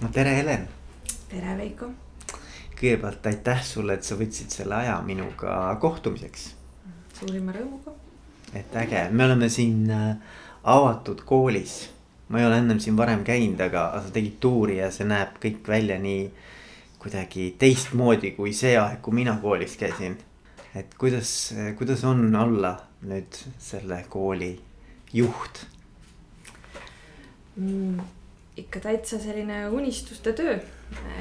no tere, Helen. tere, Veiko. kõigepealt aitäh sulle, et sa võtsid selle aja minuga kohtumiseks. suurima rõõmuga. et äge, me oleme siin äh, avatud koolis. ma ei ole ennem siin varem käinud, aga sa tegid tuuri ja see näeb kõik välja nii kuidagi teistmoodi kui see aeg, kui mina koolis käisin. et kuidas, kuidas on olla nüüd selle kooli juht mm,? Ikka täitsa selline unistuste töö.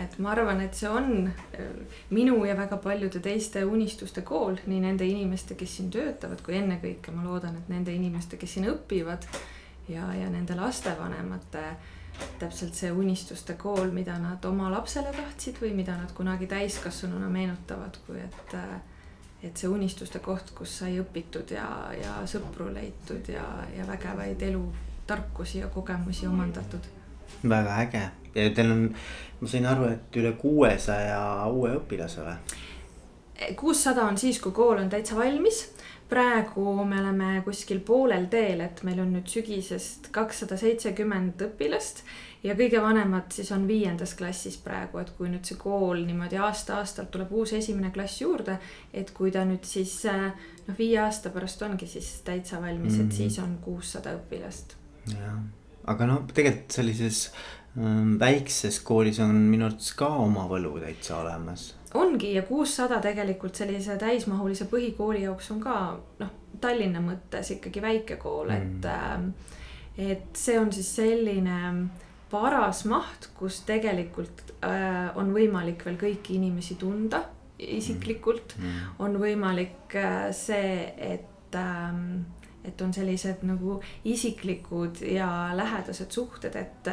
et ma arvan, et see on äh, minu ja väga paljude teiste unistuste kool, nii nende inimeste, kes siin töötavad, kui ennekõike ma loodan, et nende inimeste, kes siin õpivad ja, ja nende lastevanemate täpselt see unistuste kool, mida nad oma lapsele tahtsid või mida nad kunagi täiskasvanuna meenutavad, kui et äh, et see unistuste koht, kus sai õpitud ja, ja sõpru leitud ja, ja vägevaid elutarkusi ja kogemusi omandatud väga äge ja teil on, ma sain aru, et üle kuuesaja uue õpilase või? kuussada on siis, kui kool on täitsa valmis. praegu me oleme kuskil poolel teel, et meil on nüüd sügisest kakssada seitsekümmend õpilast ja kõige vanemad siis on viiendas klassis praegu, et kui nüüd see kool niimoodi aasta-aastalt tuleb uus esimene klass juurde, et kui ta nüüd siis noh, viie aasta pärast ongi siis täitsa valmis mm, -hmm. et siis on kuussada õpilast. jah aga no tegelikult sellises ähm, väikses koolis on minu arvates ka oma võlu täitsa olemas. ongi ja kuussada tegelikult sellise täismahulise põhikooli jaoks on ka noh, Tallinna mõttes ikkagi väike kool mm., et äh,. et see on siis selline paras maht, kus tegelikult äh, on võimalik veel kõiki inimesi tunda isiklikult mm.. Mm. on võimalik äh, see, et äh, et on sellised nagu isiklikud ja lähedased suhted, et,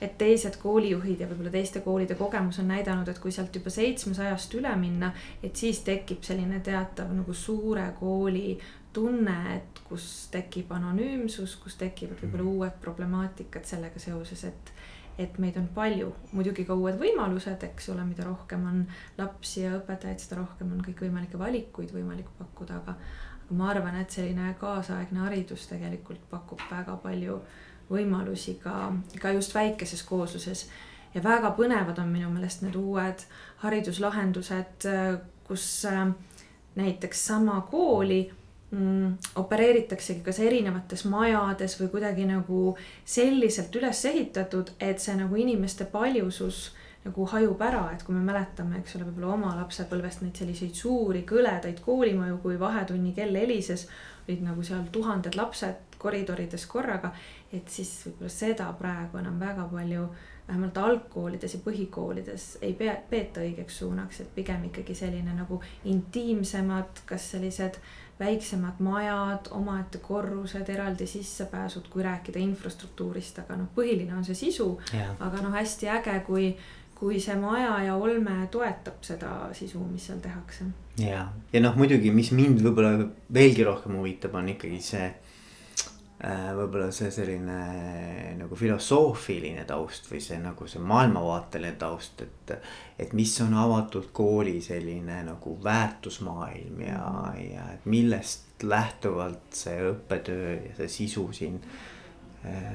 et teised koolijuhid ja võib-olla teiste koolide kogemus on näidanud, et kui sealt juba seitsmesajast üle minna, et siis tekib selline teatav nagu suure kooli tunne, et kus tekib anonüümsus, kus tekivad võib-olla mhm. uued problemaatikad sellega seoses, et et meid on palju, muidugi ka uued võimalused, eks ole, mida rohkem on lapsi ja õpetajaid, seda rohkem on kõikvõimalikke valikuid võimalik pakkuda, aga ma arvan, et selline kaasaegne haridus tegelikult pakub väga palju võimalusi ka, ka just väikeses koosluses. ja väga põnevad on minu meelest need uued hariduslahendused, kus äh, näiteks sama kooli mm, opereeritaksegi kas erinevates majades või kuidagi nagu selliselt üles ehitatud, et see nagu inimeste paljusus nagu hajub ära, et kui me mäletame, eks ole, võib-olla oma lapsepõlvest neid selliseid suuri kõledaid koolimaju, kui vahetunni kell helises, olid nagu seal tuhanded lapsed koridorides korraga, et siis võib-olla seda praegu enam väga palju vähemalt algkoolides ja põhikoolides ei pea, peeta õigeks suunaks, et pigem ikkagi selline nagu intiimsemad, kas sellised väiksemad majad, omaette korrused, eraldi sissepääsud, kui rääkida infrastruktuurist, aga noh, põhiline on see sisu. Aga noh, hästi äge, kui kui see maja ja olme toetab seda sisu, mis seal tehakse. ja, ja noh, muidugi, mis mind võib-olla veelgi rohkem huvitab, on ikkagi see äh,. võib-olla see selline nagu filosoofiline taust või see nagu see maailmavaateline taust, et. et mis on avatud kooli selline nagu väärtusmaailm ja, ja et millest lähtuvalt see õppetöö ja see sisu siin Äh,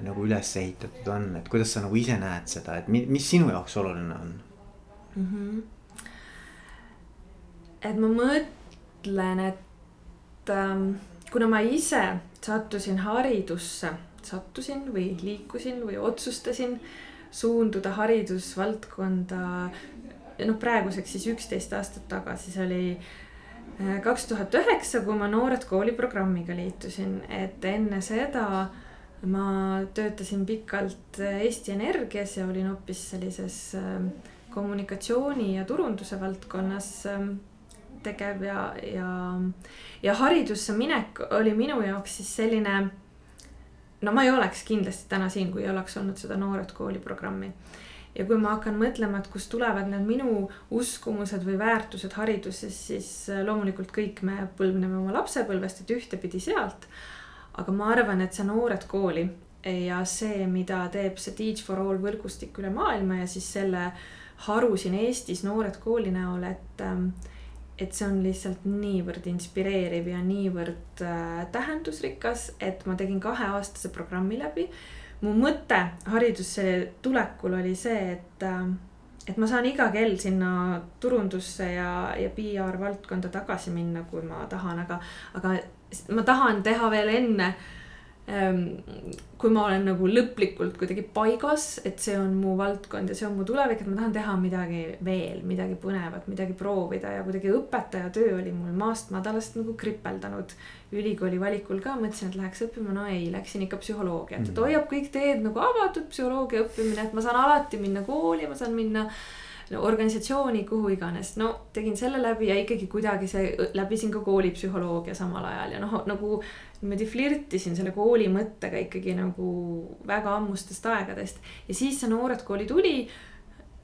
nagu üles ehitatud on, et kuidas sa nagu ise näed seda, et mis sinu jaoks oluline on mm? -hmm. et ma mõtlen, et ähm, kuna ma ise sattusin haridusse, sattusin või liikusin või otsustasin suunduda haridusvaldkonda. noh, praeguseks siis üksteist aastat tagasi, see oli äh, kaks tuhat üheksa, kui ma Noored Kooli programmiga liitusin, et enne seda ma töötasin pikalt Eesti Energias ja olin hoopis sellises ähm, kommunikatsiooni ja turunduse valdkonnas ähm, tegev ja, ja, ja haridusse minek oli minu jaoks siis selline. no ma ei oleks kindlasti täna siin, kui ei oleks olnud seda Noored Kooli programmi. ja kui ma hakkan mõtlema, et kust tulevad need minu uskumused või väärtused hariduses, siis äh, loomulikult kõik me põlvneme oma lapsepõlvest, et ühtepidi sealt aga ma arvan, et see Noored Kooli ja see, mida teeb see Teach for All võrgustik üle maailma ja siis selle haru siin Eestis Noored Kooli näol, et ähm, et see on lihtsalt niivõrd inspireeriv ja niivõrd äh, tähendusrikas, et ma tegin kaheaastase programmi läbi, mu mõte haridusse tulekul oli see, et äh, et ma saan iga kell sinna turundusse ja, ja PR valdkonda tagasi minna, kui ma tahan, aga, aga ma tahan teha veel enne Ehm, kui ma olen nagu lõplikult kuidagi paigas, et see on mu valdkond ja see on mu tulevik, et ma tahan teha midagi veel, midagi põnevat, midagi proovida ja kuidagi õpetaja töö oli mul maast madalast nagu kripeldanud. ülikooli valikul ka mõtlesin, et läheks õppima, no ei, läksin ikka psühholoogiat, et mm. hoiab kõik teed nagu avatud, psühholoogia õppimine, et ma saan alati minna kooli, ma saan minna no, organisatsiooni, kuhu iganes, no tegin selle läbi ja ikkagi kuidagi see, läbisin ka koolipsühholoogia samal ajal ja noh, nagu niimoodi flirtisin selle kooli mõttega ikkagi nagu väga ammustest aegadest. ja siis see Noored Kooli tuli,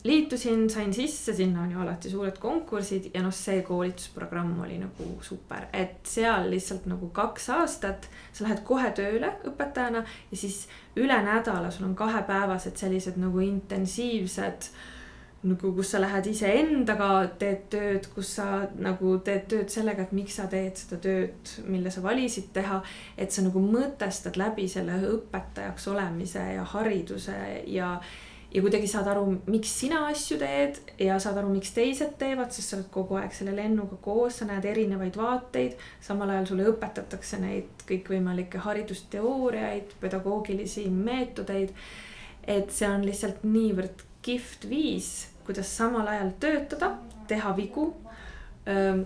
liitusin, sain sisse, sinna on ju alati suured konkursid ja noh, see koolitusprogramm oli nagu super, et seal lihtsalt nagu kaks aastat sa lähed kohe tööle õpetajana ja siis üle nädala sul on kahepäevased sellised nagu intensiivsed äh, nagu kus sa lähed iseendaga, teed tööd, kus sa nagu teed tööd sellega, et miks sa teed seda tööd, mille sa valisid teha. et sa nagu mõtestad läbi selle õpetajaks olemise ja hariduse ja, ja kuidagi saad aru, miks sina asju teed ja saad aru, miks teised teevad, sest sa oled kogu aeg selle lennuga koos, sa näed erinevaid vaateid. samal ajal sulle õpetatakse neid kõikvõimalikke haridusteooriaid, pedagoogilisi meetodeid. et see on lihtsalt niivõrd kihvt viis kuidas samal ajal töötada, teha vigu,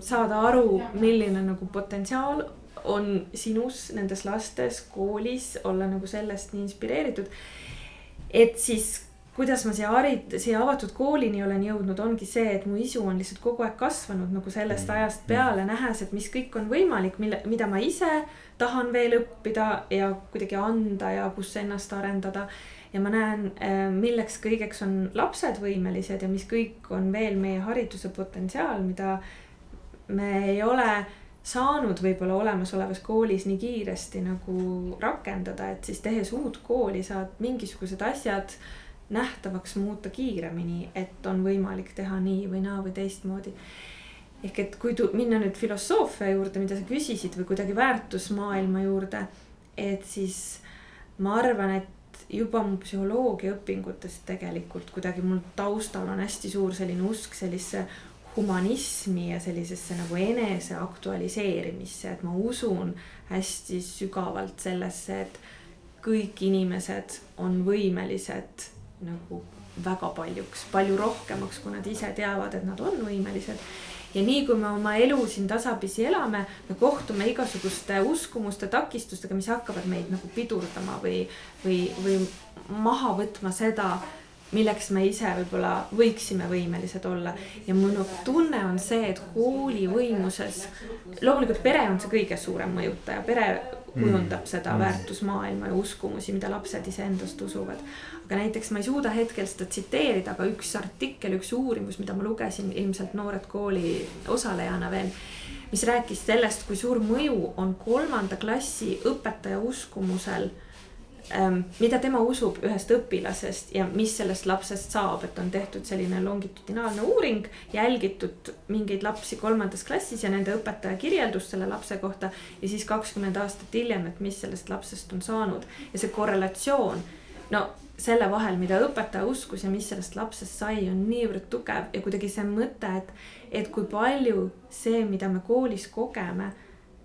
saada aru, milline nagu potentsiaal on sinus, nendes lastes, koolis, olla nagu sellest nii inspireeritud. et siis, kuidas ma siia harid-, siia avatud koolini olen jõudnud, ongi see, et mu isu on lihtsalt kogu aeg kasvanud nagu sellest mm. ajast peale, nähes, et mis kõik on võimalik, mille, mida ma ise tahan veel õppida ja kuidagi anda ja kus ennast arendada ja ma näen, äh, milleks kõigeks on lapsed võimelised ja mis kõik on veel meie hariduse potentsiaal, mida me ei ole saanud võib-olla olemasolevas koolis nii kiiresti nagu rakendada, et siis tehes uut kooli saad mingisugused asjad nähtavaks muuta kiiremini, et on võimalik teha nii või naa või teistmoodi. ehk et kui minna nüüd filosoofia juurde, mida sa küsisid või kuidagi väärtusmaailma juurde, et siis ma arvan, et juba mu psühholoogiaõpingutest tegelikult kuidagi mul taustal on hästi suur selline usk sellisesse humanismi ja sellisesse nagu enese aktualiseerimisse, et ma usun hästi sügavalt sellesse, et kõik inimesed on võimelised nagu väga paljuks, palju rohkemaks, kui nad ise teavad, et nad on võimelised ja nii kui me oma elu siin tasapisi elame, me kohtume igasuguste uskumuste, takistustega, mis hakkavad meid nagu pidurdama või, või, või maha võtma seda milleks me ise võib-olla võiksime võimelised olla. ja minu tunne on see, et kooli võimuses, loomulikult pere on see kõige suurem mõjutaja, pere kujundab mm. seda mm. väärtusmaailma ja uskumusi, mida lapsed iseendast usuvad. aga näiteks ma ei suuda hetkel seda tsiteerida, aga üks artikkel, üks uurimus, mida ma lugesin ilmselt Noored Kooli osalejana veel mis rääkis sellest, kui suur mõju on kolmanda klassi õpetaja uskumusel mida tema usub ühest õpilasest ja mis sellest lapsest saab, et on tehtud selline longitudinaalne uuring, jälgitud mingeid lapsi kolmandas klassis ja nende õpetaja kirjeldust selle lapse kohta. ja siis kakskümmend aastat hiljem, et mis sellest lapsest on saanud ja see korrelatsioon, no selle vahel, mida õpetaja uskus ja mis sellest lapsest sai, on niivõrd tugev ja kuidagi see mõte, et, et kui palju see, mida me koolis kogeme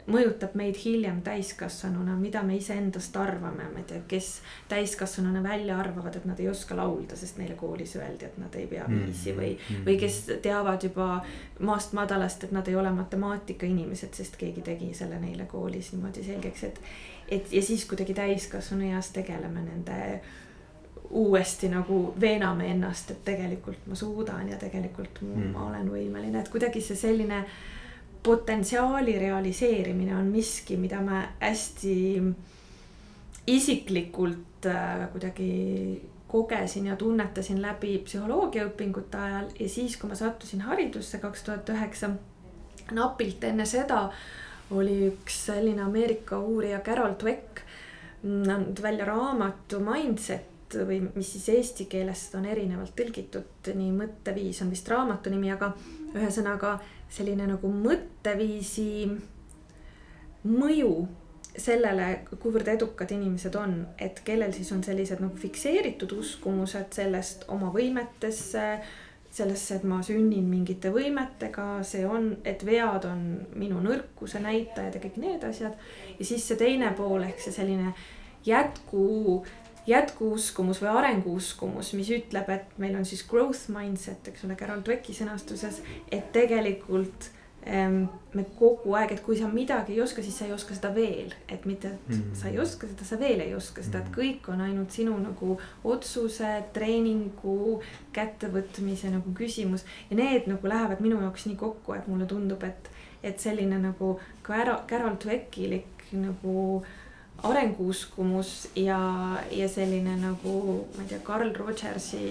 mõjutab meid hiljem täiskasvanuna, mida me iseendast arvame, ma ei tea, kes täiskasvanuna välja arvavad, et nad ei oska laulda, sest neile koolis öeldi, et nad ei pea mm, viisi või mm, -hmm. või kes teavad juba maast madalast, et nad ei ole matemaatikainimesed, sest keegi tegi selle neile koolis niimoodi selgeks, et. et ja siis kuidagi täiskasvanu eas tegeleme nende uuesti nagu veename ennast, et tegelikult ma suudan ja tegelikult ma mm. olen võimeline, et kuidagi see selline potentsiaali realiseerimine on miski, mida ma hästi isiklikult äh, kuidagi kogesin ja tunnetasin läbi psühholoogiaõpingute ajal ja siis, kui ma sattusin haridusse kaks tuhat üheksa. napilt enne seda oli üks selline Ameerika uurija Carol Dweck andnud välja raamatu Mindset või mis siis eesti keelest on erinevalt tõlgitud, nii mõtteviis on vist raamatu nimi, aga ühesõnaga selline nagu mõtteviisi mõju sellele, kuivõrd edukad inimesed on, et kellel siis on sellised nagu fikseeritud uskumused sellest oma võimetesse sellesse, et ma sünnin mingite võimetega, see on, et vead on minu nõrkuse näitajad ja kõik need asjad. ja siis see teine pool ehk see selline jätku, jätkuuskumus või arenguuskumus, mis ütleb, et meil on siis growth mindset, eks ole, Carol Dwecki sõnastuses, et tegelikult me kogu aeg, et kui sa midagi ei oska, siis sa ei oska seda veel, et mitte, et mm. sa ei oska seda, sa veel ei oska seda, et mm. kõik on ainult sinu nagu otsuse, treeningu, kättevõtmise nagu küsimus. ja need nagu lähevad minu jaoks nii kokku, et mulle tundub, et, et selline nagu Carol, Carol Dweckilik nagu arenguuskumus ja, ja selline nagu ma ei tea, Carl Rogersi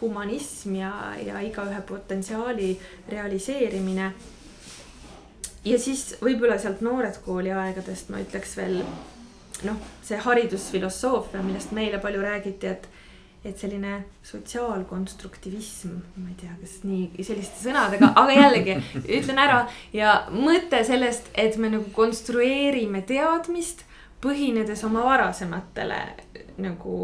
humanism ja, ja igaühe potentsiaali realiseerimine. Ja siis võib-olla sealt noored kooli aegadest ma ütleks veel noh, see haridusfilosoofia, millest meile palju räägiti, et et selline sotsiaalkonstruktivism, ma ei tea, kas nii selliste sõnadega, aga jällegi ütlen ära. Ja mõte sellest, et me nagu konstrueerime teadmist, põhinedes oma varasematele nagu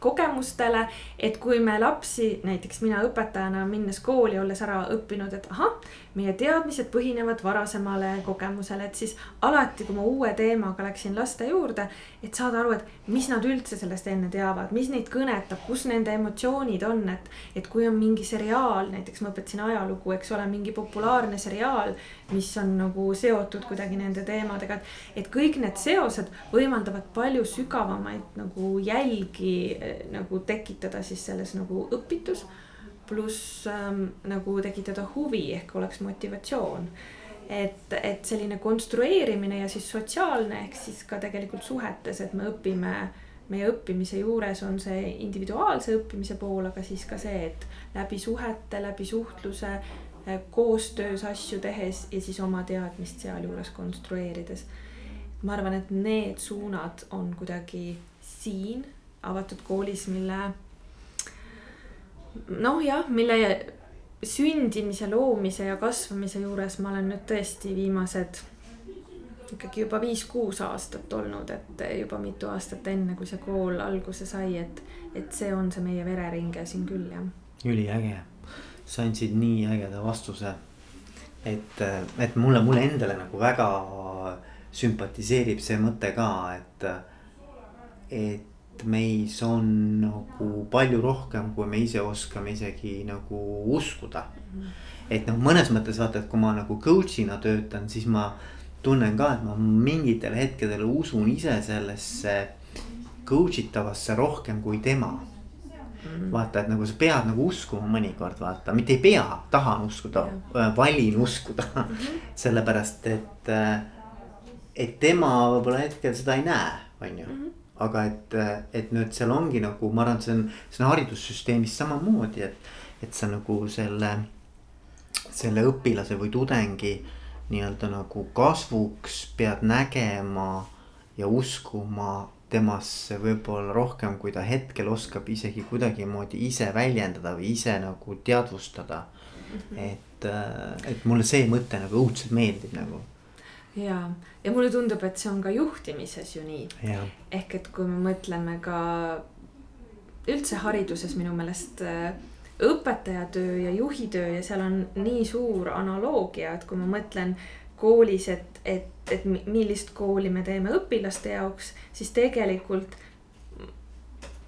kogemustele, et kui me lapsi, näiteks mina õpetajana minnes kooli, olles ära õppinud, et ahah, meie teadmised põhinevad varasemale kogemusele, et siis alati, kui ma uue teemaga läksin laste juurde, et saada aru, et mis nad üldse sellest enne teavad, mis neid kõnetab, kus nende emotsioonid on, et. et kui on mingi seriaal, näiteks ma õpetasin ajalugu, eks ole, mingi populaarne seriaal, mis on nagu seotud kuidagi nende teemadega, et. et kõik need seosed võimaldavad palju sügavamaid nagu jälgi eh, nagu tekitada siis selles nagu õpitus pluss ähm, nagu tekitada huvi ehk oleks motivatsioon. et, et selline konstrueerimine ja siis sotsiaalne ehk siis ka tegelikult suhetes, et me õpime meie õppimise juures on see individuaalse õppimise pool, aga siis ka see, et läbi suhete, läbi suhtluse, äh, koostöös asju tehes ja siis oma teadmist sealjuures konstrueerides. ma arvan, et need suunad on kuidagi siin avatud koolis, mille noh, jah, mille sündimise, loomise ja kasvamise juures ma olen nüüd tõesti viimased ikkagi juba viis-kuus aastat olnud, et juba mitu aastat enne, kui see kool alguse sai, et, et see on see meie vereringe siin küll jah. üliäge, sa andsid nii ägeda vastuse. et, et mulle, mulle endale nagu väga sümpatiseerib see mõte ka, et, et meis on nagu palju rohkem, kui me ise oskame isegi nagu uskuda et noh, mõnes mõttes vaata, et kui ma nagu coach'ina töötan, siis ma tunnen ka, et ma mingitel hetkedel usun ise sellesse coach itavasse rohkem kui tema vaata, et nagu sa pead nagu uskuma mõnikord vaata, mitte ei pea, tahan uskuda, valin uskuda. -hmm. sellepärast, et, et tema võib-olla hetkel seda ei näe, on ju. -hmm aga et, et nüüd seal ongi nagu ma arvan, et see on, see on haridussüsteemis samamoodi, et, et sa nagu selle, selle õpilase või tudengi nii-öelda nagu kasvuks pead nägema ja uskuma temasse võib-olla rohkem, kui ta hetkel oskab isegi kuidagimoodi ise väljendada või ise nagu teadvustada. -hmm. et, et mulle see mõte nagu õudselt meeldib nagu ja, ja mulle tundub, et see on ka juhtimises ju nii. ehk et kui me mõtleme ka üldse hariduses minu meelest äh, õpetajatöö ja juhitöö ja seal on nii suur analoogia, et kui ma mõtlen koolis, et, et, et millist kooli me teeme õpilaste jaoks, siis tegelikult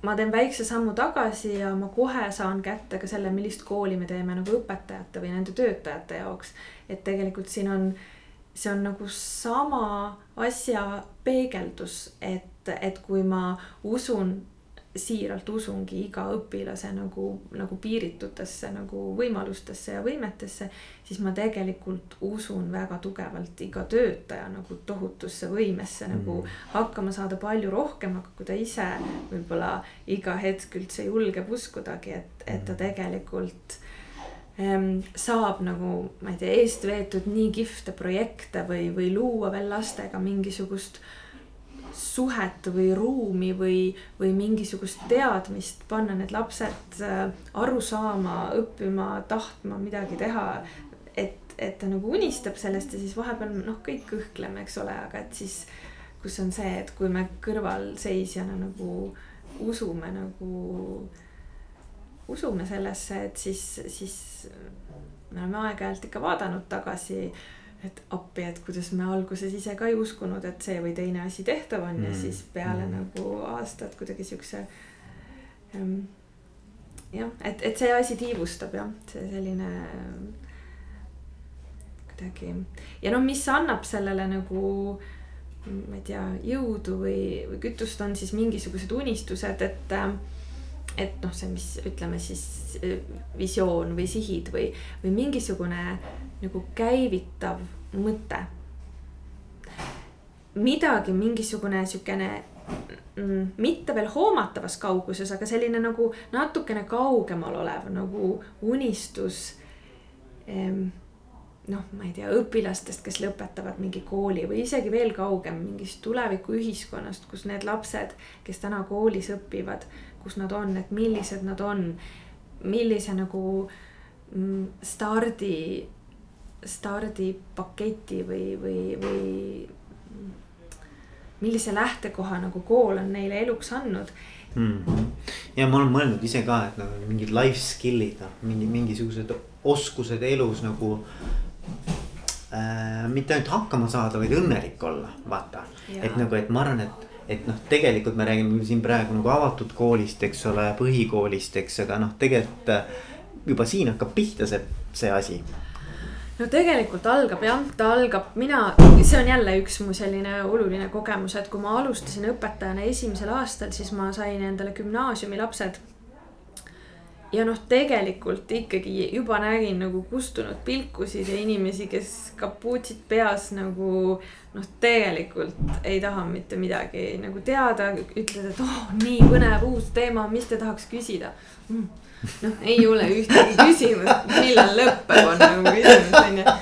ma teen väikse sammu tagasi ja ma kohe saan kätte ka selle, millist kooli me teeme nagu õpetajate või nende töötajate jaoks. et tegelikult siin on äh, see on nagu sama asja peegeldus, et, et kui ma usun, siiralt usungi iga õpilase nagu, nagu piiritutesse nagu võimalustesse ja võimetesse, siis ma tegelikult usun väga tugevalt iga töötaja nagu tohutusse võimesse mm. nagu hakkama saada palju rohkem, aga kui ta ise võib-olla iga hetk üldse julgeb uskudagi, et, et ta mm. tegelikult saab nagu, ma ei tea, eest veetud nii kihvte projekte või, või luua veel lastega mingisugust suhet või ruumi või, või mingisugust teadmist, panna need lapsed äh, aru saama, õppima, tahtma midagi teha. et, et ta nagu unistab sellest ja siis vahepeal noh, kõik kõhkleme, eks ole, aga et siis. kus on see, et kui me kõrvalseisjana nagu usume nagu, usume sellesse, et siis, siis me oleme aeg-ajalt ikka vaadanud tagasi et appi, et kuidas me alguses ise ka ei uskunud, et see või teine asi tehtav on mm. ja siis peale mm. nagu aastat kuidagi siukse ähm, jah, et, et see asi tiivustab jah, see selline kuidagi ja noh, mis annab sellele nagu ma ei tea, jõudu või, või kütust on siis mingisugused unistused, et et noh, see, mis ütleme siis visioon või sihid või, või mingisugune nagu käivitav mõte. midagi, mingisugune sihukene mm, mitte veel hoomatavas kauguses, aga selline nagu natukene kaugemal olev nagu unistus. noh, ma ei tea, õpilastest, kes lõpetavad mingi kooli või isegi veel kaugem mingist tulevikuühiskonnast, kus need lapsed, kes täna koolis õpivad, kus nad on, et millised nad on, millise nagu mm, stardi, stardipaketi või, või, või millise lähtekoha nagu kool on neile eluks andnud mm.. ja ma olen mõelnud ise ka, et nagu mingid life skill'id, noh mingi mingisugused oskused elus nagu äh,. mitte ainult hakkama saada, vaid õnnelik olla, vaata. et nagu, et ma arvan, et, et noh, tegelikult me räägime siin praegu nagu avatud koolist, eks ole, põhikoolist, eks, aga noh, tegelikult äh, juba siin hakkab pihta see, see asi no tegelikult algab jah, ta algab, mina, see on jälle üks mu selline oluline kogemus, et kui ma alustasin õpetajana esimesel aastal, siis ma sain endale gümnaasiumi lapsed. Ja noh, tegelikult ikkagi juba nägin nagu kustunud pilkusid ja inimesi, kes kapuutsid peas nagu noh, tegelikult ei taha mitte midagi nagu teada, ütlevad, et oh, nii põnev uus teema, mis te tahaks küsida? Mm noh, ei ole ühtegi küsimust, millal lõpeb, on nagu küsimus on ju.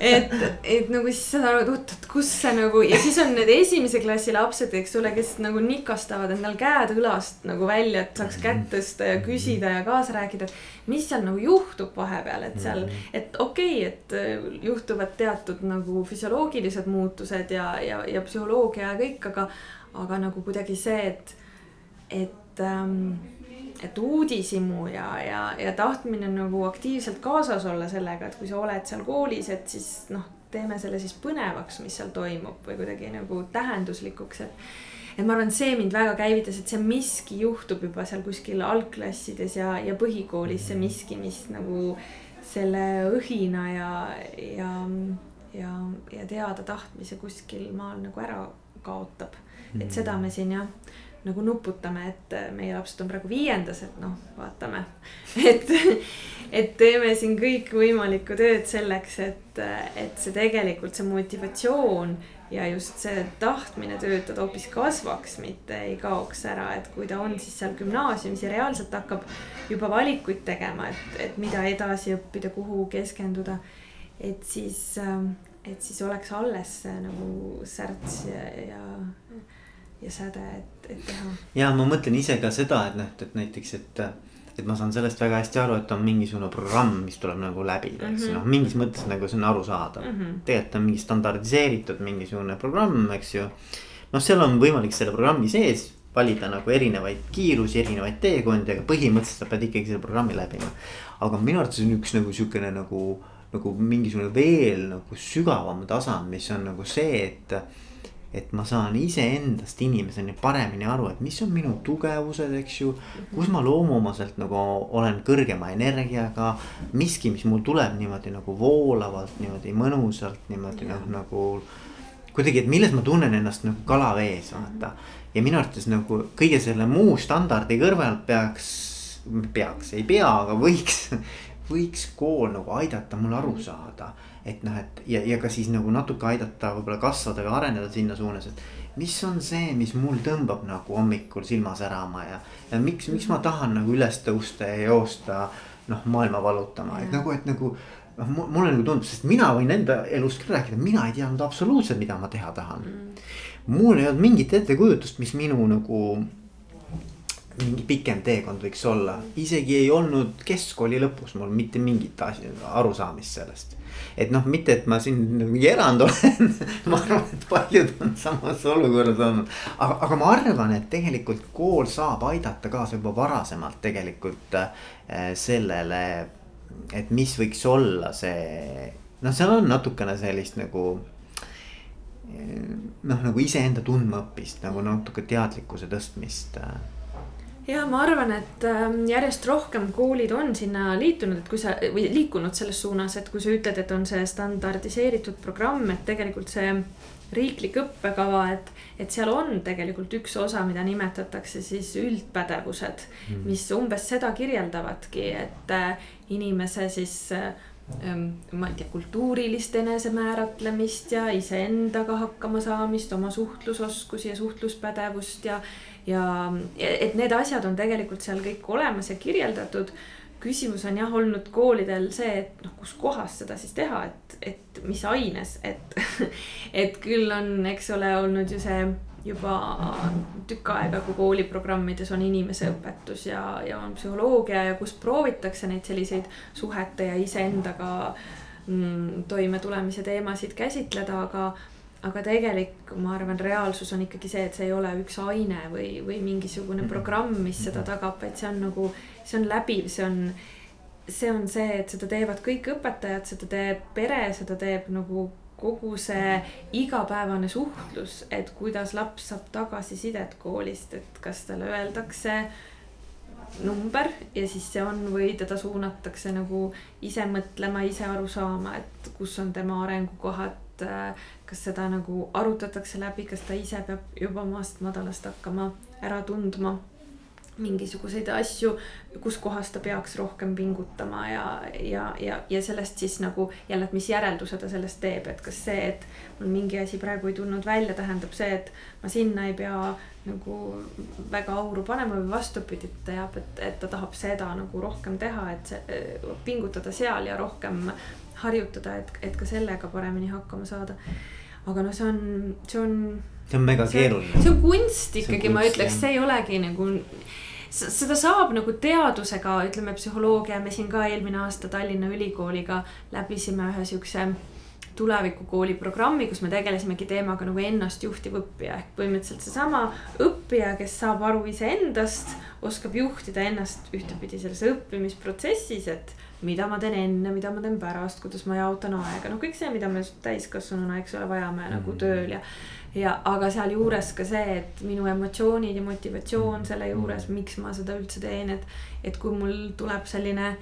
et, et nagu siis saad aru, et oot, et kus see nagu ja siis on need esimese klassi lapsed, eks ole, kes nagu nikastavad endal käed õlast nagu välja, et saaks kätt tõsta ja küsida ja kaasa rääkida. mis seal nagu juhtub vahepeal, et seal, et okei okay,, et äh, juhtuvad teatud nagu füsioloogilised muutused ja, ja, ja psühholoogia ja kõik, aga, aga nagu kuidagi see, et, et ähm, et uudishimu ja, ja, ja tahtmine nagu aktiivselt kaasas olla sellega, et kui sa oled seal koolis, et siis noh, teeme selle siis põnevaks, mis seal toimub või kuidagi nagu tähenduslikuks, et. et ma arvan, see mind väga käivitas, et see miski juhtub juba seal kuskil algklassides ja, ja põhikoolis see miski, mis nagu selle õhina ja, ja, ja, ja teada tahtmise kuskil maal nagu ära kaotab. et seda me siin jah nagu nuputame, et meie lapsed on praegu viiendas, et noh, vaatame. et, et teeme siin kõikvõimalikku tööd selleks, et, et see tegelikult see motivatsioon ja just see tahtmine töötada hoopis kasvaks, mitte ei kaoks ära, et kui ta on siis seal gümnaasiumis ja reaalselt hakkab juba valikuid tegema, et, et mida edasi õppida, kuhu keskenduda. et siis, et siis oleks alles see nagu särts ja, ja ja säde, et, et teha. ja ma mõtlen ise ka seda, et noh, et näiteks, et, et ma saan sellest väga hästi aru, et on mingisugune programm, mis tuleb nagu läbida, eks ju mm -hmm. noh, mingis mõttes nagu see on arusaadav mm -hmm.. tegelikult on mingi standardiseeritud mingisugune programm, eks ju. noh, seal on võimalik selle programmi sees valida nagu erinevaid kiirusi, erinevaid teekondi, aga põhimõtteliselt sa pead ikkagi selle programmi läbima. aga minu arvates on üks nagu sihukene nagu, nagu mingisugune veel nagu sügavam tasand, mis on nagu see, et et ma saan iseendast inimesena paremini aru, et mis on minu tugevused, eks ju. kus ma loomuomaselt nagu olen kõrgema energiaga, miski, mis mul tuleb niimoodi nagu voolavalt, niimoodi mõnusalt, niimoodi noh, nagu. kuidagi, et milles ma tunnen ennast nagu kalavees, vaata. ja minu arvates nagu kõige selle muu standardi kõrval peaks, peaks, ei pea, aga võiks võiks kool nagu aidata mul aru saada et noh, et ja, ja ka siis nagu natuke aidata võib-olla kasvada või areneda sinna suunas, et. mis on see, mis mul tõmbab nagu hommikul silma särama ja, ja miks, miks ma tahan nagu üles tõusta ja joosta. noh, maailma valutama, et nagu, et nagu noh, mulle nagu tundub, sest mina võin enda elust küll rääkida, mina ei teadnud absoluutselt, mida ma teha tahan mm.. mul ei olnud mingit ettekujutust, mis minu nagu mingi pikem teekond võiks olla, isegi ei olnud keskkooli lõpus mul mitte mingit asja, arusaamist sellest. Et noh, mitte, et ma siin mingi erand olen ma arvan, et paljud on samas olukorras olnud. aga, aga ma arvan, et tegelikult kool saab aidata kaasa juba varasemalt tegelikult äh, sellele. et mis võiks olla see, noh, seal on natukene sellist nagu noh, nagu iseenda tundmaõppist nagu natuke teadlikkuse tõstmist äh, ja ma arvan, et ähm, järjest rohkem koolid on sinna liitunud, et kui sa või liikunud selles suunas, et kui sa ütled, et on see standardiseeritud programm, et tegelikult see riiklik õppekava, et, et seal on tegelikult üks osa, mida nimetatakse siis üldpädevused mm., mis umbes seda kirjeldavadki, et äh, inimese siis äh, ma ei tea, kultuurilist enesemääratlemist ja iseendaga hakkama saamist, oma suhtlusoskusi ja suhtluspädevust ja ja et need asjad on tegelikult seal kõik olemas ja kirjeldatud. küsimus on jah olnud koolidel see, et noh, kus kohas seda siis teha, et, et mis aines, et, et küll on, eks ole, olnud ju see juba tükk aega, kui kooliprogrammides on inimeseõpetus ja, ja on psühholoogia ja kus proovitakse neid selliseid suhete ja iseendaga mm, toimetulemise teemasid käsitleda, aga aga tegelik, ma arvan, reaalsus on ikkagi see, et see ei ole üks aine või, või mingisugune mhm. programm, mis seda mhm. tagab, vaid see on nagu, see on läbiv, see on. see on see, et seda teevad kõik õpetajad, seda teeb pere, seda teeb nagu kogu see igapäevane suhtlus, et kuidas laps saab tagasisidet koolist, et kas talle öeldakse number ja siis see on või teda suunatakse nagu ise mõtlema, ise aru saama, et kus on tema arengukohad kas seda nagu arutatakse läbi, kas ta ise peab juba maast madalast hakkama ära tundma mingisuguseid asju, kus kohas ta peaks rohkem pingutama ja, ja, ja, ja sellest siis nagu jälle, et mis järelduse ta sellest teeb, et kas see, et mul mingi asi praegu ei tulnud välja, tähendab see, et ma sinna ei pea nagu väga auru panema või vastupidi, ta teab, et, et ta tahab seda nagu rohkem teha, et see, pingutada seal ja rohkem harjutada, et, et ka sellega paremini hakkama saada. aga noh, see on, see on. see on mega keeruline. see on kunst ikkagi, ma ütleks, see ei olegi nagu seda saab nagu teadusega, ütleme psühholoogia, me siin ka eelmine aasta Tallinna Ülikooliga läbisime ühe siukse tulevikukooli programmi, kus me tegelesimegi teemaga nagu ennastjuhtiv õppija ehk põhimõtteliselt seesama õppija, kes saab aru iseendast, oskab juhtida ennast ühtepidi selles õppimisprotsessis, et mida ma teen enne, mida ma teen pärast, kuidas ma jaotan aega, noh, kõik see, mida me täiskasvanuna, eks ole, vajame mm -hmm. nagu tööl ja. Ja, aga sealjuures ka see, et minu emotsioonid ja motivatsioon selle juures, miks ma seda üldse teen, et, et kui mul tuleb selline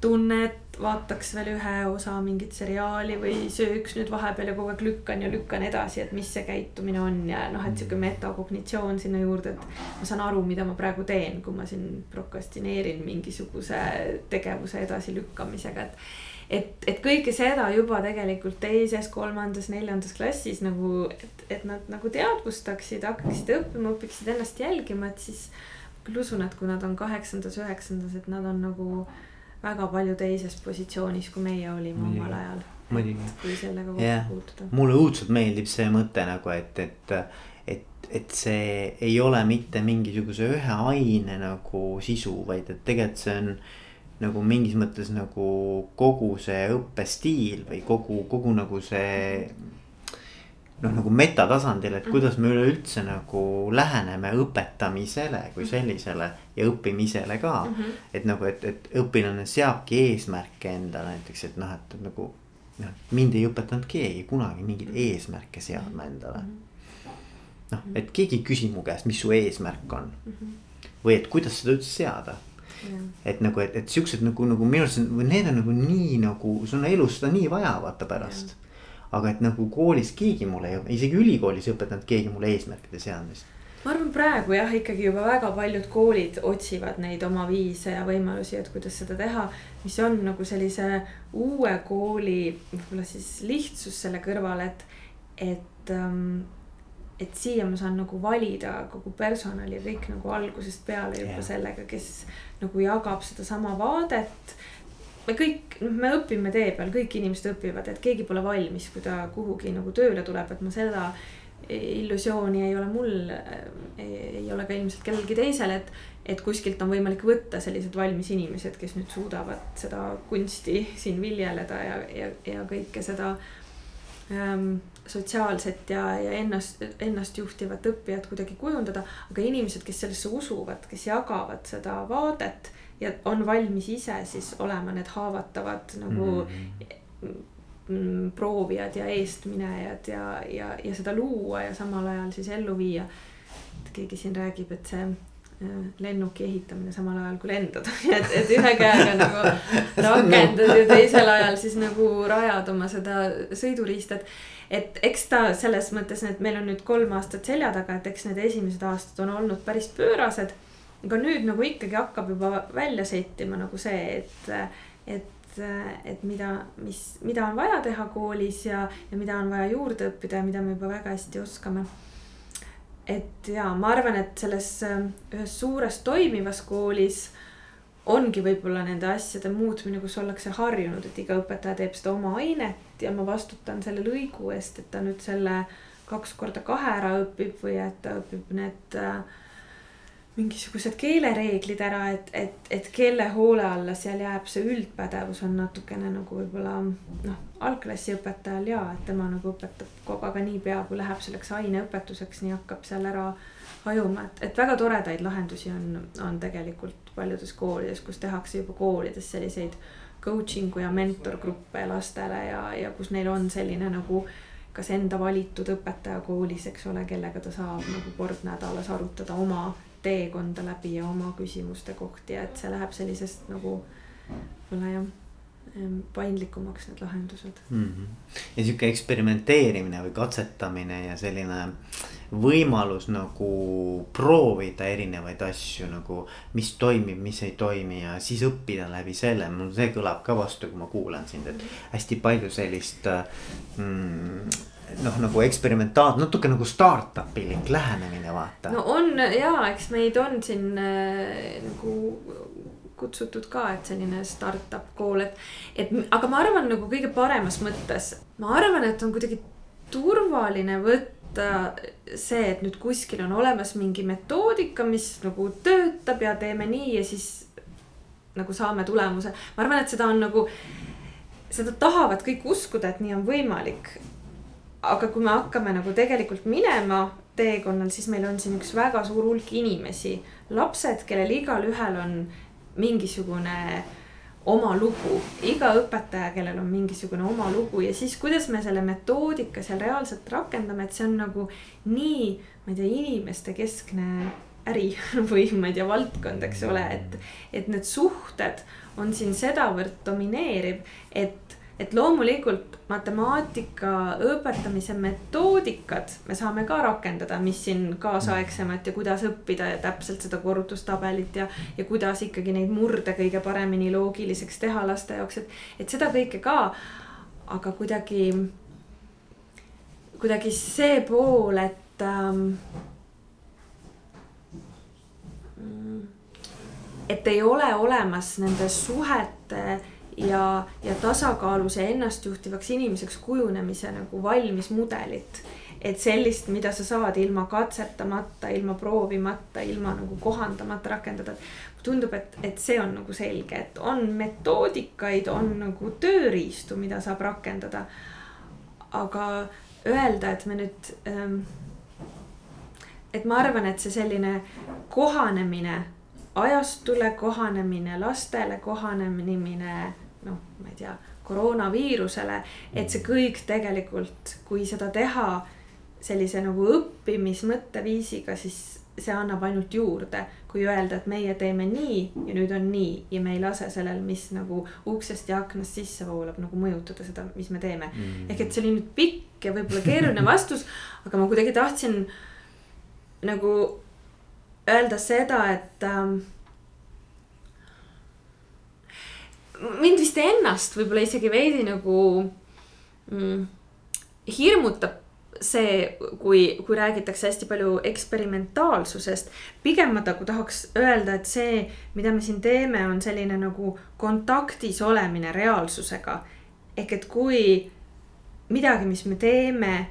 tunne, et vaataks veel ühe osa mingit seriaali või sööks nüüd vahepeal ja kogu aeg lükkan ja lükkan edasi, et mis see käitumine on ja noh, et sihuke metakognitsioon sinna juurde, et ma saan aru, mida ma praegu teen, kui ma siin prokrastineerin mingisuguse tegevuse edasilükkamisega, et et, et kõike seda juba tegelikult teises, kolmandas, neljandas klassis nagu, et, et nad nagu teadvustaksid, hakkaksid õppima, õpiksid ennast jälgima, et siis küll usun, et kui nad on kaheksandas, üheksandas, et nad on nagu väga palju teises positsioonis, kui meie olime omal ajal. kui sellega kokku yeah. puutuda. mulle õudselt meeldib see mõte nagu, et, et, et, et see ei ole mitte mingisuguse ühe aine nagu sisu, vaid et tegelikult see on nagu mingis mõttes nagu kogu see õppestiil või kogu, kogu nagu see noh, nagu metatasandil, et kuidas me üleüldse nagu läheneme õpetamisele kui sellisele ja õppimisele ka mm. -hmm. et nagu, et, et õpilane seabki eesmärke endale näiteks, et noh, et nagu noh, mind ei õpetanud keegi kunagi mingeid eesmärke seadma endale. noh, et keegi ei küsi mu käest, mis su eesmärk on. -hmm. või et kuidas seda üldse seada. Et nagu, et, et siuksed nagu, nagu minu arust need on nagu nii nagu, sul on elus seda nii vaja vaata pärast. Aga et nagu koolis keegi mulle ei, isegi ülikoolis ei õpetanud keegi mulle eesmärkide seadmist. Ma arvan, praegu jah, ikkagi juba väga paljud koolid otsivad neid oma viise ja võimalusi, et kuidas seda teha. mis on nagu sellise uue kooli võib-olla siis lihtsus selle kõrval, et, et ähm, et siia ma saan nagu valida kogu personali ja kõik nagu algusest peale juba yeah. sellega, kes nagu jagab sedasama vaadet me kõik, noh, me õpime tee peal, kõik inimesed õpivad, et keegi pole valmis, kui ta kuhugi nagu tööle tuleb, et ma seda illusiooni ei ole mul, ei ole ka ilmselt kellelgi teisel, et et kuskilt on võimalik võtta sellised valmis inimesed, kes nüüd suudavad seda kunsti siin viljeleda ja, ja, ja kõike seda ähm, sotsiaalset ja, ja ennast, ennastjuhtivat õppijat kuidagi kujundada. aga inimesed, kes sellesse usuvad, kes jagavad seda vaadet ja on valmis ise siis olema need haavatavad nagu mm. Proovijad ja eestminejad ja, ja, ja seda luua ja samal ajal siis ellu viia. et keegi siin räägib, et see lennuki ehitamine samal ajal kui lendada, nii et, et ühe käega nagu rakendad ja teisel ajal siis nagu rajad oma seda sõiduriista, et. et eks ta selles mõttes, et meil on nüüd kolm aastat selja taga, et eks need esimesed aastad on olnud päris pöörased. aga nüüd nagu ikkagi hakkab juba välja settima nagu see, et, et, et mida, mis, mida on vaja teha koolis ja, ja mida on vaja juurde õppida ja mida me juba väga hästi oskame et ja ma arvan, et selles ähm, ühes suures toimivas koolis ongi võib-olla nende asjade muutmine, kus ollakse harjunud, et iga õpetaja teeb seda oma ainet ja ma vastutan selle lõigu eest, et ta nüüd selle kaks korda kahe ära õpib või et ta õpib need äh, mingisugused keelereeglid ära, et, et, et kelle hoole alla seal jääb see üldpädevus on natukene nagu võib-olla noh, algklassiõpetajal ja, et tema nagu õpetab kogu aeg, aga niipea kui läheb selleks aineõpetuseks, nii hakkab seal ära hajuma, et, et väga toredaid lahendusi on, on tegelikult paljudes koolides, kus tehakse juba koolides selliseid coaching'u ja mentorgruppe lastele ja, ja kus neil on selline nagu kas enda valitud õpetaja koolis, eks ole, kellega ta saab nagu kord nädalas arutada oma teekonda läbi ja oma küsimuste kohti ja et see läheb sellisest nagu võib-olla jah paindlikumaks need lahendused mm. -hmm. ja sihuke eksperimenteerimine või katsetamine ja selline võimalus nagu proovida erinevaid asju nagu. mis toimib, mis ei toimi ja siis õppida läbi selle, mul see kõlab ka vastu, kui ma kuulan sind, et hästi palju sellist mm, noh, nagu eksperimentaal, natuke nagu startup ilik lähenemine, vaata. no on ja, eks meid on siin äh, nagu kutsutud ka, et selline startup kool, et, et aga ma arvan nagu kõige paremas mõttes, ma arvan, et on kuidagi turvaline võtta see, et nüüd kuskil on olemas mingi metoodika, mis nagu töötab ja teeme nii ja siis nagu saame tulemuse. ma arvan, et seda on nagu, seda tahavad kõik uskuda, et nii on võimalik aga kui me hakkame nagu tegelikult minema teekonnal, siis meil on siin üks väga suur hulk inimesi, lapsed, kellel igalühel on mingisugune oma lugu, iga õpetaja, kellel on mingisugune oma lugu. Ja siis, kuidas me selle metoodika seal reaalselt rakendame, et see on nagu nii, ma ei tea, inimeste keskne äri või ma ei tea, valdkond, eks ole, et, et need suhted on siin sedavõrd domineeriv, et et loomulikult matemaatika õpetamise metoodikad me saame ka rakendada, mis siin kaasaegsemat ja kuidas õppida ja täpselt seda korrutustabelit ja, ja kuidas ikkagi neid murde kõige paremini loogiliseks teha laste jaoks, et, et seda kõike ka. aga kuidagi, kuidagi see pool, et ähm, et ei ole olemas nende suhete ja, ja tasakaalus ja ennastjuhtivaks inimeseks kujunemise nagu valmis mudelit. et sellist, mida sa saad ilma katsetamata, ilma proovimata, ilma nagu kohandamata rakendada. tundub, et, et see on nagu selge, et on metoodikaid, on nagu tööriistu, mida saab rakendada. aga öelda, et me nüüd ähm, et ma arvan, et see selline kohanemine ajastule kohanemine, lastele kohanemine, noh, ma ei tea, koroonaviirusele. et see kõik tegelikult, kui seda teha sellise nagu õppimismõtteviisiga, siis see annab ainult juurde. kui öelda, et meie teeme nii ja nüüd on nii ja me ei lase sellel, mis nagu uksest ja aknast sisse voolab, nagu mõjutada seda, mis me teeme mm.. ehk et see oli nüüd pikk ja võib-olla keeruline vastus, aga ma kuidagi tahtsin nagu öelda seda, et ähm, mind vist ennast võib-olla isegi veidi nagu mm, hirmutab see, kui, kui räägitakse hästi palju eksperimentaalsusest. pigem ma nagu tahaks öelda, et see, mida me siin teeme, on selline nagu kontaktis olemine reaalsusega. ehk et kui midagi, mis me teeme,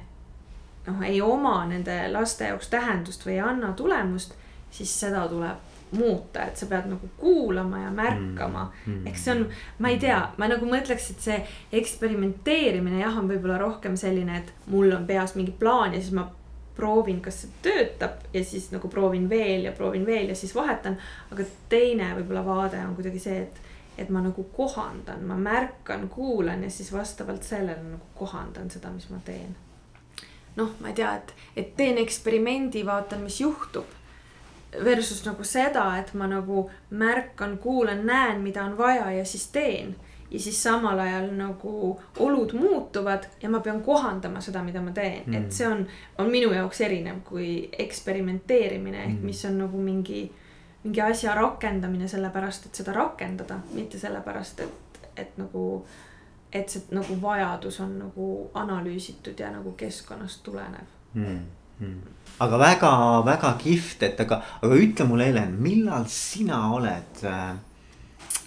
noh, ei oma nende laste jaoks tähendust või ei anna tulemust, siis seda tuleb muuta, et sa pead nagu kuulama ja märkama mm. -hmm. eks see on, ma ei tea, ma nagu mõtleks, et see eksperimenteerimine jah, on võib-olla rohkem selline, et mul on peas mingi plaan ja siis ma proovin, kas see töötab ja siis nagu proovin veel ja proovin veel ja siis vahetan. aga teine võib-olla vaade on kuidagi see, et, et ma nagu kohandan, ma märkan, kuulan ja siis vastavalt sellele nagu kohandan seda, mis ma teen. noh, ma ei tea, et, et teen eksperimendi, vaatan, mis juhtub versus nagu seda, et ma nagu märkan, kuulan, näen, mida on vaja ja siis teen. ja siis samal ajal nagu olud muutuvad ja ma pean kohandama seda, mida ma teen mm., et see on, on minu jaoks erinev kui eksperimenteerimine ehk mm. mis on nagu mingi, mingi asja rakendamine sellepärast, et seda rakendada, mitte sellepärast, et, et nagu et see nagu vajadus on nagu analüüsitud ja nagu keskkonnast tulenev mm. Aga väga-väga kihvt, et aga, aga ütle mulle, Helen, millal sina oled äh,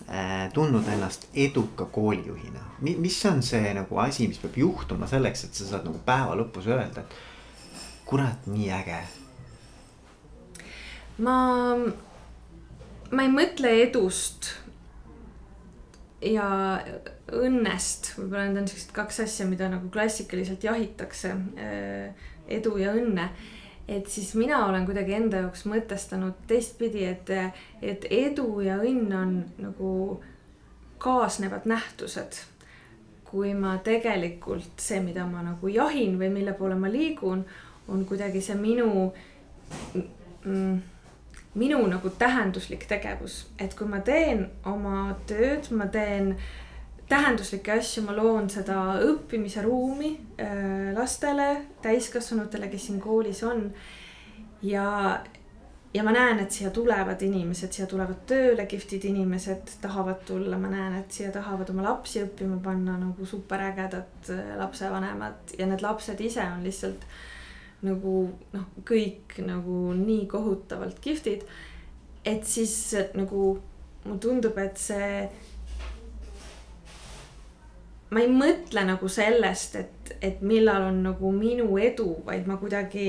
äh, tundnud ennast eduka koolijuhina Mi,? mis on see nagu asi, mis peab juhtuma selleks, et sa saad nagu päeva lõpus öelda, et kurat, nii äge. ma, ma ei mõtle edust ja õnnest, võib-olla need on siuksed kaks asja, mida nagu klassikaliselt jahitakse äh, edu ja õnne. et siis mina olen kuidagi enda jaoks mõtestanud teistpidi, et, et edu ja õnn on nagu kaasnevad nähtused. kui ma tegelikult see, mida ma nagu jahin või mille poole ma liigun, on kuidagi see minu mm, minu nagu tähenduslik tegevus, et kui ma teen oma tööd, ma teen äh, tähenduslikke asju, ma loon seda õppimise ruumi äh, lastele, täiskasvanutele, kes siin koolis on. ja, ja ma näen, et siia tulevad inimesed, siia tulevad tööle kihvtid inimesed, tahavad tulla, ma näen, et siia tahavad oma lapsi õppima panna nagu superägedad äh, lapsevanemad ja need lapsed ise on lihtsalt nagu noh, kõik nagu nii kohutavalt kihvtid. et siis nagu mulle tundub, et see ma ei mõtle nagu sellest, et, et millal on nagu minu edu, vaid ma kuidagi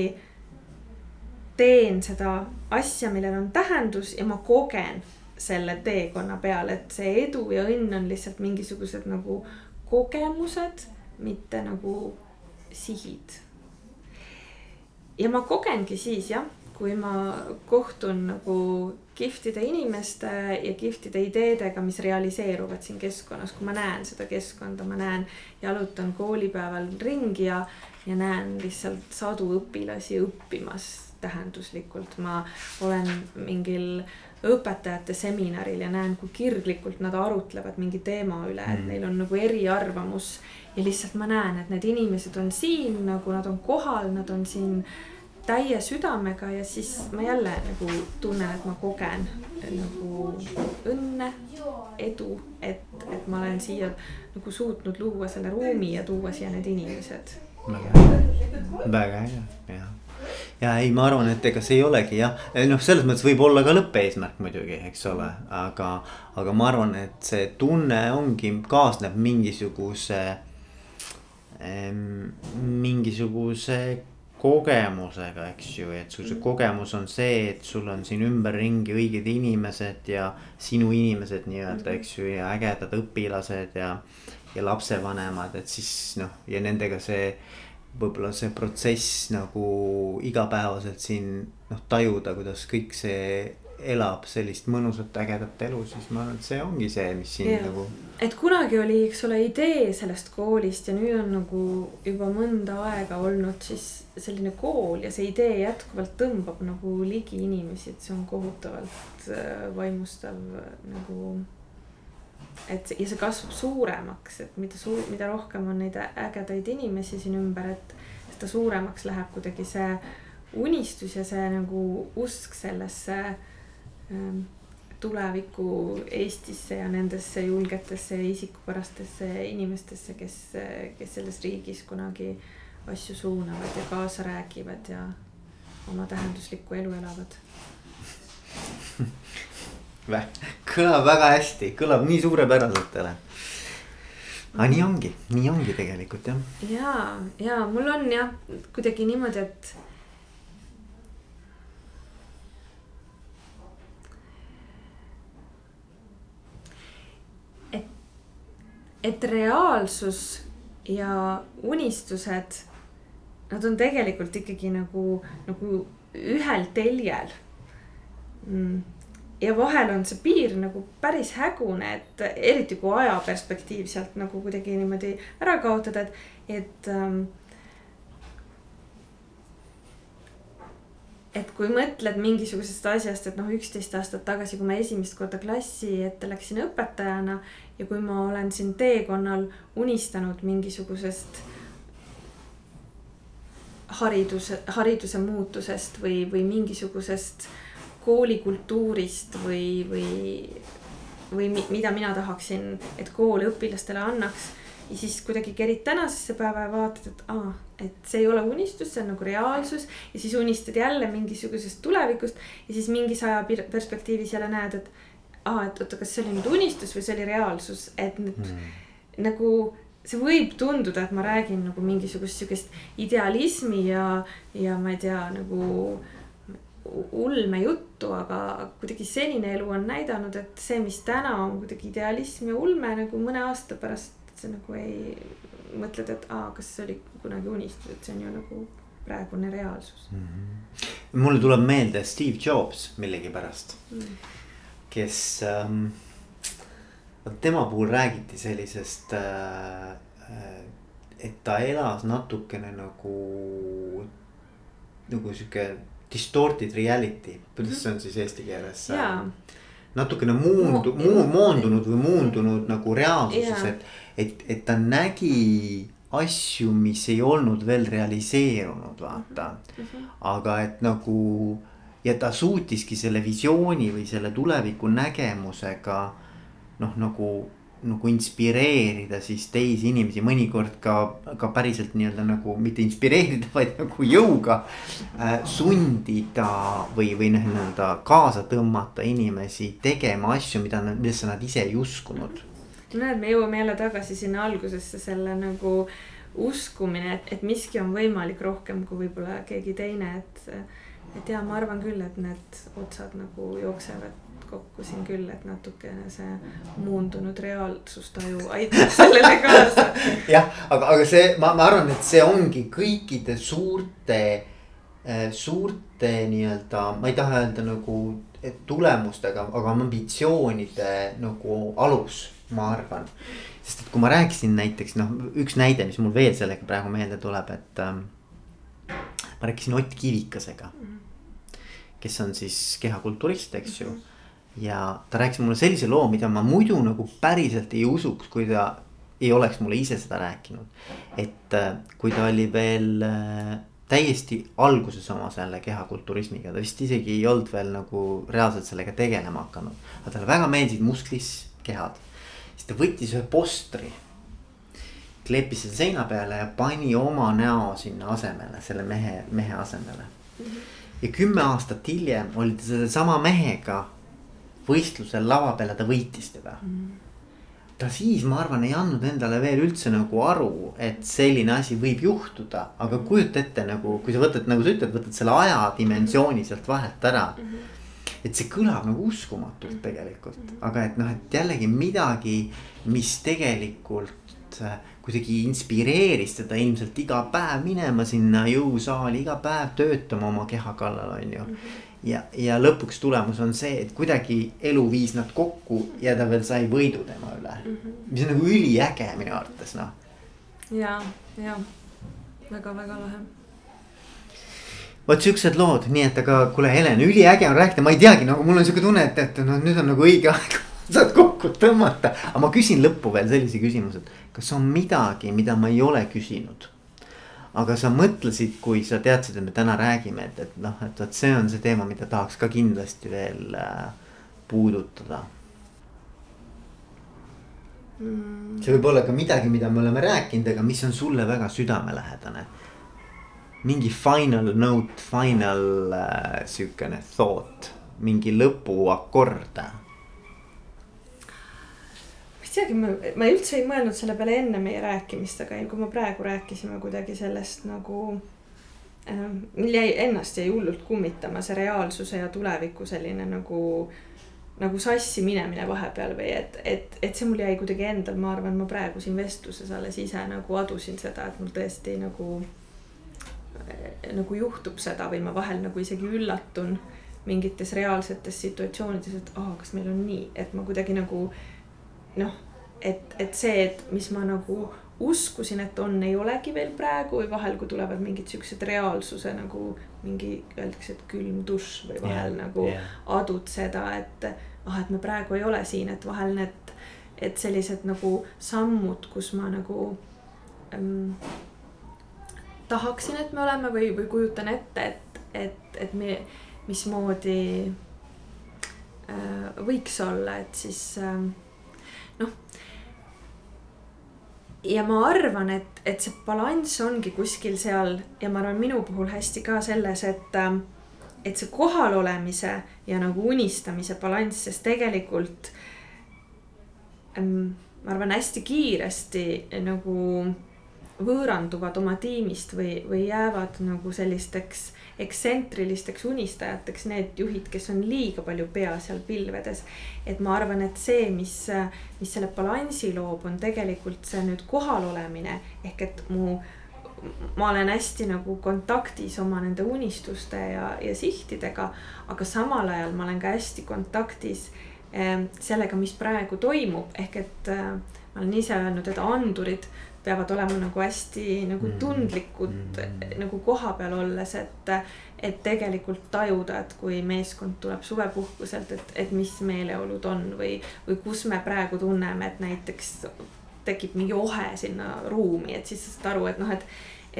teen seda asja, millel on tähendus ja ma kogen selle teekonna peal, et see edu ja õnn on lihtsalt mingisugused nagu kogemused, mitte nagu sihid. ja ma kogengi siis jah, kui ma kohtun nagu kihvtide inimeste ja kihvtide ideedega, mis realiseeruvad siin keskkonnas, kui ma näen seda keskkonda, ma näen, jalutan koolipäeval ringi ja, ja näen lihtsalt sadu õpilasi õppimas tähenduslikult. ma olen mingil õpetajate seminaril ja näen, kui kirglikult nad arutlevad mingi teema üle, et mm. neil on nagu eriarvamus. ja lihtsalt ma näen, et need inimesed on siin nagu nad on kohal, nad on siin täie südamega ja siis ma jälle nagu tunnen, et ma kogen nagu õnne, edu, et, et ma olen siia nagu suutnud luua selle ruumi ja tuua siia need inimesed. väga äge, jah ja ei, ma arvan, et ega see ei olegi jah, noh, selles mõttes võib olla ka lõppeesmärk muidugi, eks ole, aga, aga ma arvan, et see tunne ongi, kaasneb mingisuguse mingisuguse kogemusega, eks ju, et sul see mm. kogemus on see, et sul on siin ümberringi õiged inimesed ja sinu inimesed nii-öelda, mm. eks ju, ja ägedad õpilased ja. ja lapsevanemad, et siis noh, ja nendega see võib-olla see protsess nagu igapäevaselt siin noh, tajuda, kuidas kõik see elab sellist mõnusat ägedat elu, siis ma arvan, et see ongi see, mis siin ja. nagu. et kunagi oli, eks ole, idee sellest koolist ja nüüd on nagu juba mõnda aega olnud siis selline kool ja see idee jätkuvalt tõmbab nagu ligi inimesi, et see on kohutavalt äh, vaimustav nagu. et ja see kasvab suuremaks, et mida suur, mida rohkem on neid ägedaid inimesi siin ümber, et seda suuremaks läheb kuidagi see unistus ja see nagu usk sellesse tuleviku Eestisse ja nendesse julgetesse ja isikupärastesse inimestesse, kes, kes selles riigis kunagi asju suunavad ja kaasa räägivad ja oma tähenduslikku elu elavad kõlab väga hästi, kõlab nii suurepäraselt, Helen. aga nii ongi, nii ongi tegelikult jah. ja, ja mul on jah kuidagi niimoodi, et, et reaalsus ja unistused, nad on tegelikult ikkagi nagu, nagu ühel teljel mm ja vahel on see piir nagu päris hägune, et eriti kui aja perspektiiv sealt nagu kuidagi niimoodi ära kaotada, et, et ähm,. et kui mõtled mingisugusest asjast, et noh, üksteist aastat tagasi, kui ma esimest korda klassi ette läksin õpetajana ja kui ma olen siin teekonnal unistanud mingisugusest hariduse, hariduse muutusest või, või mingisugusest koolikultuurist või, või, või mida mina tahaksin, et kool õpilastele annaks. ja siis kuidagi kerid tänasesse päeva ja vaatad, et aa, et see ei ole unistus, see on nagu reaalsus. ja siis unistad jälle mingisugusest tulevikust ja siis mingis aja perspektiivis jälle näed, et aa, et oota, kas see oli nüüd unistus või see oli reaalsus, et nüüd mm. nagu see võib tunduda, et ma räägin nagu mingisugust sihukest idealismi ja, ja ma ei tea, nagu ulmejuttu, aga kuidagi senine elu on näidanud, et see, mis täna on kuidagi idealism ja ulme nagu mõne aasta pärast sa nagu ei mõtled, et aa, kas see oli kunagi unistus, et see on ju nagu praegune reaalsus mm. -hmm. mulle tuleb meelde Steve Jobs millegipärast mm., kes ähm,. vot tema puhul räägiti sellisest äh, äh, et ta elas natukene nagu, nagu sihuke distorted reality, kuidas see on siis eesti keeles? natukene muundu- Mo, muu, moondunud või muundunud nagu reaalsuses, et, et, et ta nägi asju, mis ei olnud veel realiseerunud, vaata mm. -hmm. aga et nagu ja ta suutiski selle visiooni või selle tuleviku nägemusega noh, nagu nagu inspireerida siis teisi inimesi, mõnikord ka, ka päriselt nii-öelda nagu mitte inspireerida, vaid nagu jõuga äh, sundida või, või noh, nii-öelda kaasa tõmmata inimesi tegema asju, mida millesse nad ise ei uskunud. näed, me jõuame jälle tagasi sinna algusesse, selle nagu uskumine, et, et miski on võimalik rohkem kui võib-olla keegi teine, et. Et ja ma arvan küll, et need otsad nagu jooksevad kokku siin küll, et natukene see muundunud reaalsustaju aitab sellele kaasa. jah, aga, aga see, ma, ma arvan, et see ongi kõikide suurte, äh, suurte nii-öelda, ma ei taha öelda nagu tulemustega, aga ambitsioonide nagu alus, ma arvan. sest et kui ma rääkisin näiteks noh, üks näide, mis mul veel sellega praegu meelde tuleb, et ähm, ma rääkisin Ott Kivikasega mhm. Kes on siis kehakulturist, eks ju mm. -hmm ja ta rääkis mulle sellise loo, mida ma muidu nagu päriselt ei usuks, kui ta ei oleks mulle ise seda rääkinud. et äh, kui ta oli veel äh, täiesti alguses oma selle kehakulturismiga, ta vist isegi ei olnud veel nagu reaalselt sellega tegelema hakanud. aga talle väga meeldisid musklis kehad. siis ta võttis ühe postri. kleepis selle seina peale ja pani oma näo sinna asemele, selle mehe, mehe asemele. Mhm. Ja kümme aastat hiljem oli ta sellesama mehega võistlusel lava peal ja ta võitis teda mm. ta siis, ma arvan, ei andnud endale veel üldse nagu aru, et selline asi võib juhtuda, aga kujuta ette nagu, kui sa võtad, nagu sa ütled, võtad selle ajadimensiooni sealt vahelt ära mm. -hmm et see kõlab nagu uskumatult tegelikult, mhm. aga et noh, et jällegi midagi, mis tegelikult äh, kuidagi inspireeris teda ilmselt iga päev minema sinna jõusaali, iga päev töötama oma keha kallal, on ju mm. -hmm ja, ja lõpuks tulemus on see, et kuidagi elu viis nad kokku ja ta veel sai võidu tema üle mm. -hmm. mis on nagu üliäge minu arvates noh. ja, ja väga-väga lahe. vot siuksed lood, nii et aga kuule, Helen, üliäge on rääkida, ma ei teagi, nagu mul on siuke tunne, et, et noh, nüüd on nagu õige aeg saad kokku tõmmata. aga ma küsin lõppu veel sellise küsimuse, et kas on midagi, mida ma ei ole küsinud aga sa mõtlesid, kui sa teadsid, et me täna räägime, et, et noh, et vot see on see teema, mida tahaks ka kindlasti veel äh, puudutada mm.. see võib olla ka midagi, mida me oleme rääkinud, aga mis on sulle väga südamelähedane. mingi final note, final äh, sihukene thought, mingi lõpuakord. Teagi, ma, ma üldse ei mõelnud selle peale enne meie rääkimist, aga kui me praegu rääkisime kuidagi sellest nagu äh,. mul jäi, ennast jäi hullult kummitama see reaalsuse ja tuleviku selline nagu, nagu sassi minemine vahepeal või et, et, et see mul jäi kuidagi endal, ma arvan, ma praegu siin vestluses alles ise nagu adusin seda, et mul tõesti nagu nagu juhtub seda või ma vahel nagu isegi üllatun mingites reaalsetes situatsioonides, et aa, kas meil on nii, et ma kuidagi nagu noh, et, et see, et mis ma nagu uskusin, et on, ei olegi veel praegu või vahel, kui tulevad mingid siuksed reaalsuse nagu mingi, öeldakse, et külm dušš või vahel yeah, nagu yeah. adud seda, et ah, et me praegu ei ole siin, et vahel need, et sellised nagu sammud, kus ma nagu ähm, tahaksin, et me oleme või, või kujutan ette, et, et, et me, mismoodi äh, võiks olla, et siis äh, noh. ja ma arvan, et, et see balanss ongi kuskil seal ja ma arvan, minu puhul hästi ka selles, et äh, et see kohalolemise ja nagu unistamise balanss, sest tegelikult ähm, ma arvan hästi kiiresti nagu võõranduvad oma tiimist või, või jäävad nagu sellisteks ekstsentrilisteks unistajateks need juhid, kes on liiga palju pea seal pilvedes. et ma arvan, et see, mis, mis selle balansi loob, on tegelikult see nüüd kohalolemine ehk et mu ma olen hästi nagu kontaktis oma nende unistuste ja, ja sihtidega, aga samal ajal ma olen ka hästi kontaktis eh, sellega, mis praegu toimub, ehk et eh, ma olen ise öelnud, et andurid peavad olema nagu hästi nagu mm. tundlikud mm. nagu kohapeal olles, et. et tegelikult tajuda, et kui meeskond tuleb suvepuhkuselt, et, et mis meeleolud on või, või kus me praegu tunneme, et näiteks tekib mingi ohe sinna ruumi, et siis sa saad aru, et noh, et,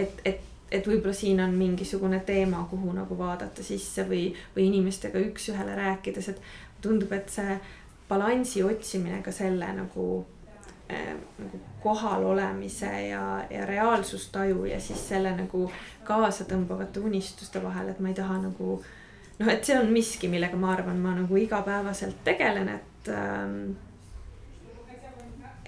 et, et et võib-olla siin on mingisugune teema, kuhu nagu vaadata sisse või, või inimestega üks-ühele rääkides, et tundub, et see balansi otsimine ka selle nagu nagu kohal olemise ja, ja reaalsustaju ja siis selle nagu kaasatõmbavate unistuste vahel, et ma ei taha nagu. noh, et see on miski, millega ma arvan, ma nagu igapäevaselt tegelen, et ähm,.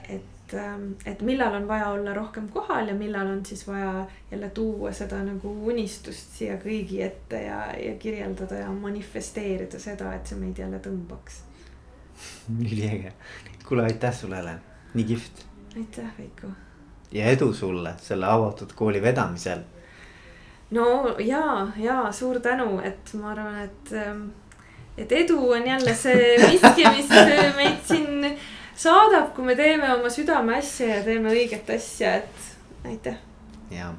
et ähm,, et millal on vaja olla rohkem kohal ja millal on siis vaja jälle tuua seda nagu unistust siia kõigi ette ja, ja kirjeldada ja manifesteerida seda, et see meid jälle tõmbaks. üliäge, kuule aitäh sulle, Helen nii kihvt. aitäh, Veiko. ja edu sulle selle avatud kooli vedamisel. no ja, ja suur tänu, et ma arvan, et, ähm, et edu on jälle see miski, mis meid siin saadab, kui me teeme oma südameasja ja teeme õiget asja, et aitäh. jaa